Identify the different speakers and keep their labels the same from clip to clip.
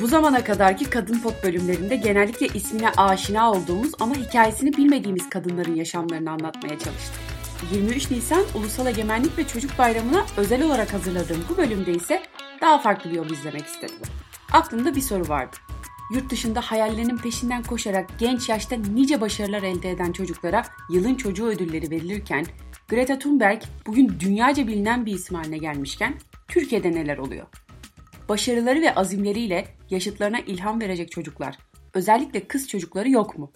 Speaker 1: Bu zamana kadarki kadın pop bölümlerinde genellikle ismine aşina olduğumuz ama hikayesini bilmediğimiz kadınların yaşamlarını anlatmaya çalıştık. 23 Nisan Ulusal Egemenlik ve Çocuk Bayramı'na özel olarak hazırladığım bu bölümde ise daha farklı bir yol izlemek istedim. Aklımda bir soru vardı. Yurt dışında hayallerinin peşinden koşarak genç yaşta nice başarılar elde eden çocuklara yılın çocuğu ödülleri verilirken Greta Thunberg bugün dünyaca bilinen bir isim haline gelmişken Türkiye'de neler oluyor? Başarıları ve azimleriyle yaşıtlarına ilham verecek çocuklar, özellikle kız çocukları yok mu?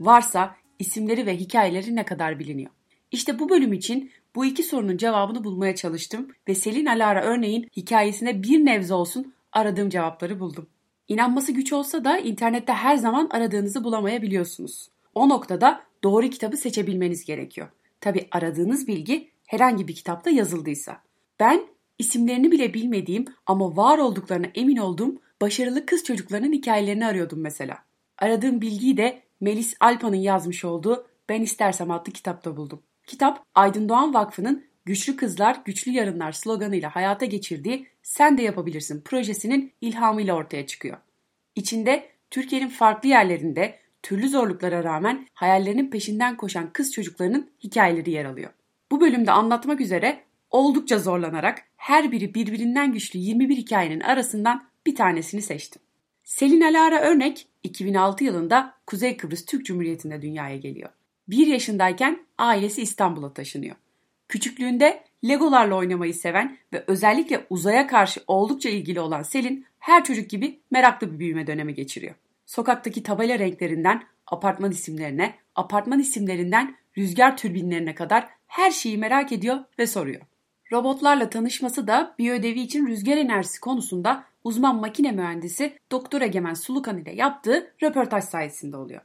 Speaker 1: Varsa isimleri ve hikayeleri ne kadar biliniyor? İşte bu bölüm için bu iki sorunun cevabını bulmaya çalıştım ve Selin Alara örneğin hikayesine bir nebze olsun aradığım cevapları buldum. İnanması güç olsa da internette her zaman aradığınızı bulamayabiliyorsunuz. O noktada doğru kitabı seçebilmeniz gerekiyor. Tabi aradığınız bilgi herhangi bir kitapta yazıldıysa. Ben isimlerini bile bilmediğim ama var olduklarına emin olduğum başarılı kız çocuklarının hikayelerini arıyordum mesela. Aradığım bilgiyi de Melis Alpa'nın yazmış olduğu Ben İstersem adlı kitapta buldum. Kitap Aydın Doğan Vakfı'nın Güçlü Kızlar, Güçlü Yarınlar sloganıyla hayata geçirdiği Sen de Yapabilirsin projesinin ilhamıyla ortaya çıkıyor. İçinde Türkiye'nin farklı yerlerinde türlü zorluklara rağmen hayallerinin peşinden koşan kız çocuklarının hikayeleri yer alıyor. Bu bölümde anlatmak üzere oldukça zorlanarak her biri birbirinden güçlü 21 hikayenin arasından bir tanesini seçtim. Selin Alara Örnek 2006 yılında Kuzey Kıbrıs Türk Cumhuriyeti'nde dünyaya geliyor. 1 yaşındayken ailesi İstanbul'a taşınıyor. Küçüklüğünde Legolarla oynamayı seven ve özellikle uzaya karşı oldukça ilgili olan Selin her çocuk gibi meraklı bir büyüme dönemi geçiriyor. Sokaktaki tabela renklerinden apartman isimlerine, apartman isimlerinden rüzgar türbinlerine kadar her şeyi merak ediyor ve soruyor. Robotlarla tanışması da bir ödevi için rüzgar enerjisi konusunda uzman makine mühendisi Doktor Egemen Sulukan ile yaptığı röportaj sayesinde oluyor.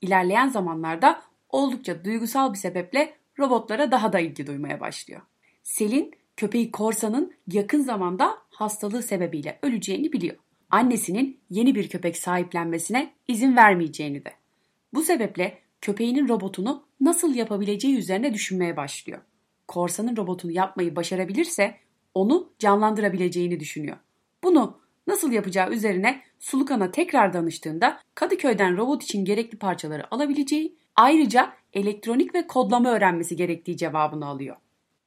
Speaker 1: İlerleyen zamanlarda oldukça duygusal bir sebeple robotlara daha da ilgi duymaya başlıyor. Selin, köpeği Korsa'nın yakın zamanda hastalığı sebebiyle öleceğini biliyor. Annesinin yeni bir köpek sahiplenmesine izin vermeyeceğini de. Bu sebeple köpeğinin robotunu nasıl yapabileceği üzerine düşünmeye başlıyor. Korsanın robotunu yapmayı başarabilirse onu canlandırabileceğini düşünüyor. Bunu nasıl yapacağı üzerine Sulukan'a tekrar danıştığında Kadıköy'den robot için gerekli parçaları alabileceği, ayrıca elektronik ve kodlama öğrenmesi gerektiği cevabını alıyor.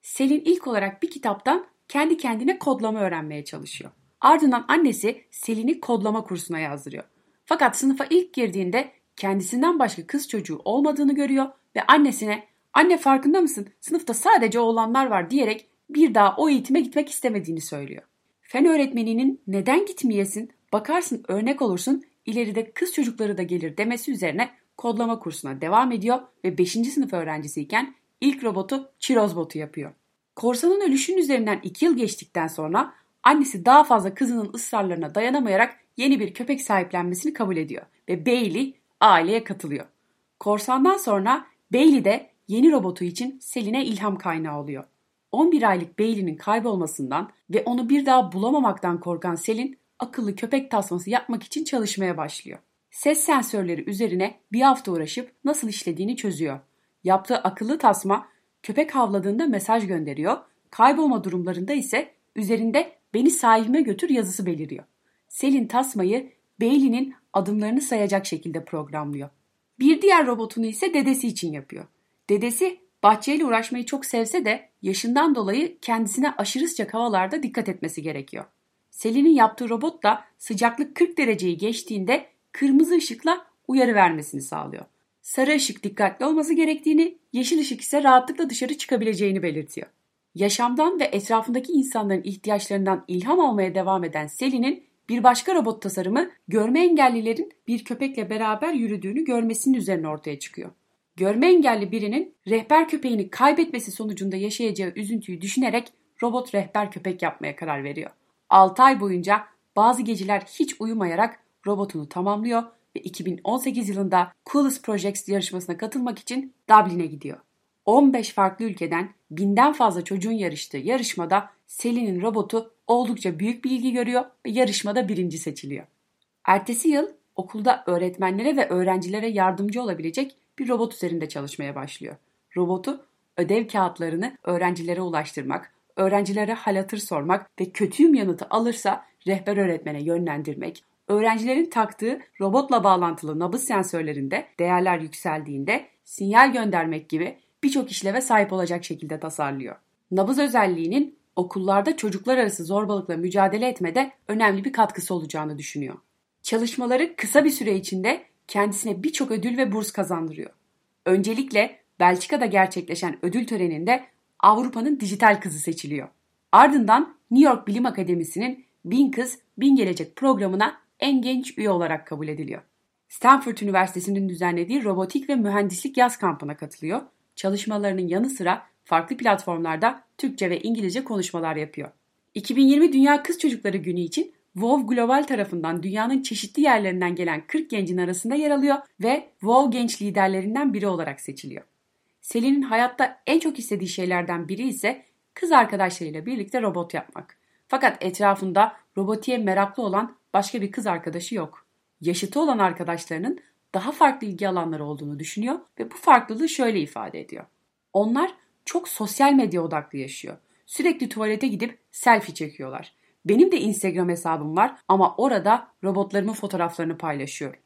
Speaker 1: Selin ilk olarak bir kitaptan kendi kendine kodlama öğrenmeye çalışıyor. Ardından annesi Selin'i kodlama kursuna yazdırıyor. Fakat sınıfa ilk girdiğinde kendisinden başka kız çocuğu olmadığını görüyor ve annesine anne farkında mısın sınıfta sadece oğlanlar var diyerek bir daha o eğitime gitmek istemediğini söylüyor. Fen öğretmeninin neden gitmeyesin bakarsın örnek olursun ileride kız çocukları da gelir demesi üzerine kodlama kursuna devam ediyor ve 5. sınıf öğrencisiyken ilk robotu Çirozbot'u yapıyor. Korsanın ölüşünün üzerinden 2 yıl geçtikten sonra annesi daha fazla kızının ısrarlarına dayanamayarak yeni bir köpek sahiplenmesini kabul ediyor ve Bailey aileye katılıyor. Korsandan sonra Bailey de yeni robotu için Selin'e ilham kaynağı oluyor. 11 aylık Bailey'nin kaybolmasından ve onu bir daha bulamamaktan korkan Selin akıllı köpek tasması yapmak için çalışmaya başlıyor. Ses sensörleri üzerine bir hafta uğraşıp nasıl işlediğini çözüyor. Yaptığı akıllı tasma köpek havladığında mesaj gönderiyor, kaybolma durumlarında ise üzerinde beni sahibime götür yazısı beliriyor. Selin tasmayı Bailey'nin adımlarını sayacak şekilde programlıyor. Bir diğer robotunu ise dedesi için yapıyor. Dedesi bahçeyle uğraşmayı çok sevse de yaşından dolayı kendisine aşırı sıcak havalarda dikkat etmesi gerekiyor. Selin'in yaptığı robot da sıcaklık 40 dereceyi geçtiğinde kırmızı ışıkla uyarı vermesini sağlıyor. Sarı ışık dikkatli olması gerektiğini, yeşil ışık ise rahatlıkla dışarı çıkabileceğini belirtiyor. Yaşamdan ve etrafındaki insanların ihtiyaçlarından ilham almaya devam eden Selin'in bir başka robot tasarımı görme engellilerin bir köpekle beraber yürüdüğünü görmesinin üzerine ortaya çıkıyor. Görme engelli birinin rehber köpeğini kaybetmesi sonucunda yaşayacağı üzüntüyü düşünerek robot rehber köpek yapmaya karar veriyor. 6 ay boyunca bazı geceler hiç uyumayarak robotunu tamamlıyor ve 2018 yılında Coolest Projects yarışmasına katılmak için Dublin'e gidiyor. 15 farklı ülkeden binden fazla çocuğun yarıştığı yarışmada Selin'in robotu oldukça büyük bir ilgi görüyor ve yarışmada birinci seçiliyor. Ertesi yıl okulda öğretmenlere ve öğrencilere yardımcı olabilecek bir robot üzerinde çalışmaya başlıyor. Robotu ödev kağıtlarını öğrencilere ulaştırmak, öğrencilere hal hatır sormak ve kötüyüm yanıtı alırsa rehber öğretmene yönlendirmek, öğrencilerin taktığı robotla bağlantılı nabız sensörlerinde değerler yükseldiğinde sinyal göndermek gibi birçok işleve sahip olacak şekilde tasarlıyor. Nabız özelliğinin okullarda çocuklar arası zorbalıkla mücadele etmede önemli bir katkısı olacağını düşünüyor. Çalışmaları kısa bir süre içinde kendisine birçok ödül ve burs kazandırıyor. Öncelikle Belçika'da gerçekleşen ödül töreninde Avrupa'nın dijital kızı seçiliyor. Ardından New York Bilim Akademisi'nin Bin Kız Bin Gelecek programına en genç üye olarak kabul ediliyor. Stanford Üniversitesi'nin düzenlediği robotik ve mühendislik yaz kampına katılıyor. Çalışmalarının yanı sıra farklı platformlarda Türkçe ve İngilizce konuşmalar yapıyor. 2020 Dünya Kız Çocukları Günü için WoW Global tarafından dünyanın çeşitli yerlerinden gelen 40 gencin arasında yer alıyor ve WoW genç liderlerinden biri olarak seçiliyor. Selin'in hayatta en çok istediği şeylerden biri ise kız arkadaşlarıyla birlikte robot yapmak. Fakat etrafında robotiğe meraklı olan başka bir kız arkadaşı yok. Yaşıtı olan arkadaşlarının daha farklı ilgi alanları olduğunu düşünüyor ve bu farklılığı şöyle ifade ediyor. Onlar çok sosyal medya odaklı yaşıyor. Sürekli tuvalete gidip selfie çekiyorlar. Benim de Instagram hesabım var ama orada robotlarımın fotoğraflarını paylaşıyorum.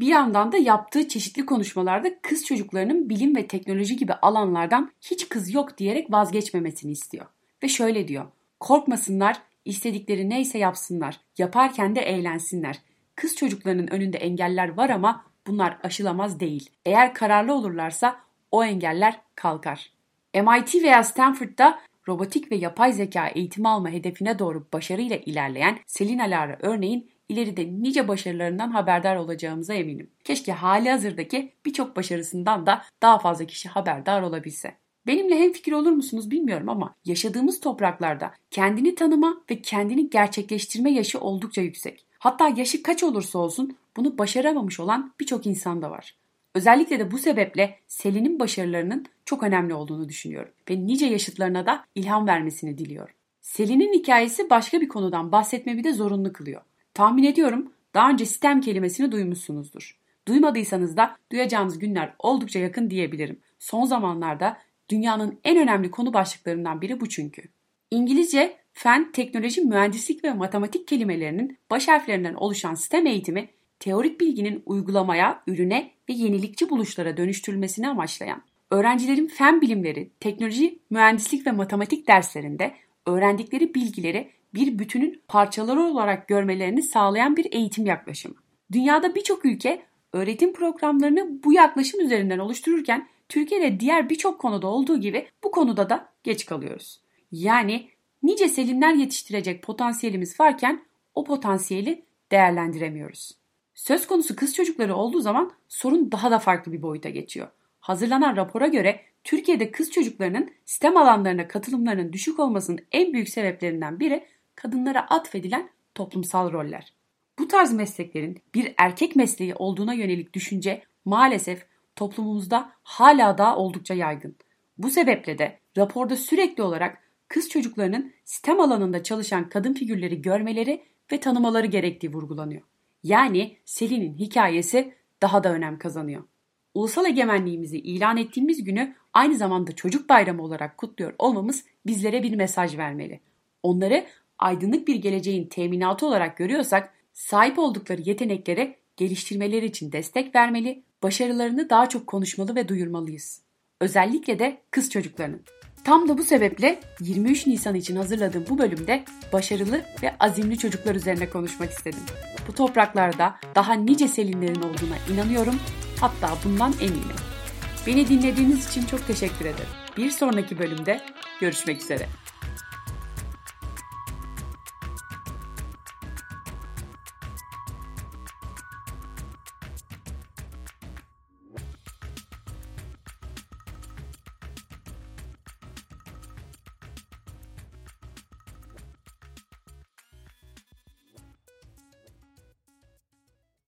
Speaker 1: Bir yandan da yaptığı çeşitli konuşmalarda kız çocuklarının bilim ve teknoloji gibi alanlardan hiç kız yok diyerek vazgeçmemesini istiyor. Ve şöyle diyor. Korkmasınlar, istedikleri neyse yapsınlar. Yaparken de eğlensinler. Kız çocuklarının önünde engeller var ama bunlar aşılamaz değil. Eğer kararlı olurlarsa o engeller kalkar. MIT veya Stanford'da robotik ve yapay zeka eğitimi alma hedefine doğru başarıyla ilerleyen Selina Lara örneğin ileride nice başarılarından haberdar olacağımıza eminim. Keşke hali hazırdaki birçok başarısından da daha fazla kişi haberdar olabilse. Benimle hem fikir olur musunuz bilmiyorum ama yaşadığımız topraklarda kendini tanıma ve kendini gerçekleştirme yaşı oldukça yüksek. Hatta yaşı kaç olursa olsun bunu başaramamış olan birçok insan da var. Özellikle de bu sebeple Selin'in başarılarının çok önemli olduğunu düşünüyorum ve nice yaşıtlarına da ilham vermesini diliyorum. Selin'in hikayesi başka bir konudan bahsetmemi de zorunlu kılıyor. Tahmin ediyorum daha önce sistem kelimesini duymuşsunuzdur. Duymadıysanız da duyacağınız günler oldukça yakın diyebilirim. Son zamanlarda dünyanın en önemli konu başlıklarından biri bu çünkü. İngilizce, fen, teknoloji, mühendislik ve matematik kelimelerinin baş harflerinden oluşan sistem eğitimi teorik bilginin uygulamaya, ürüne ve yenilikçi buluşlara dönüştürülmesini amaçlayan, öğrencilerin fen bilimleri, teknoloji, mühendislik ve matematik derslerinde öğrendikleri bilgileri bir bütünün parçaları olarak görmelerini sağlayan bir eğitim yaklaşımı. Dünyada birçok ülke öğretim programlarını bu yaklaşım üzerinden oluştururken Türkiye'de diğer birçok konuda olduğu gibi bu konuda da geç kalıyoruz. Yani nice selinler yetiştirecek potansiyelimiz varken o potansiyeli değerlendiremiyoruz. Söz konusu kız çocukları olduğu zaman sorun daha da farklı bir boyuta geçiyor. Hazırlanan rapora göre Türkiye'de kız çocuklarının STEM alanlarına katılımlarının düşük olmasının en büyük sebeplerinden biri kadınlara atfedilen toplumsal roller. Bu tarz mesleklerin bir erkek mesleği olduğuna yönelik düşünce maalesef toplumumuzda hala daha oldukça yaygın. Bu sebeple de raporda sürekli olarak kız çocuklarının STEM alanında çalışan kadın figürleri görmeleri ve tanımaları gerektiği vurgulanıyor. Yani Selin'in hikayesi daha da önem kazanıyor. Ulusal egemenliğimizi ilan ettiğimiz günü aynı zamanda çocuk bayramı olarak kutluyor olmamız bizlere bir mesaj vermeli. Onları aydınlık bir geleceğin teminatı olarak görüyorsak sahip oldukları yetenekleri geliştirmeleri için destek vermeli, başarılarını daha çok konuşmalı ve duyurmalıyız. Özellikle de kız çocuklarının. Tam da bu sebeple 23 Nisan için hazırladığım bu bölümde başarılı ve azimli çocuklar üzerine konuşmak istedim. Bu topraklarda daha nice Selinlerin olduğuna inanıyorum, hatta bundan eminim. Beni dinlediğiniz için çok teşekkür ederim. Bir sonraki bölümde görüşmek üzere.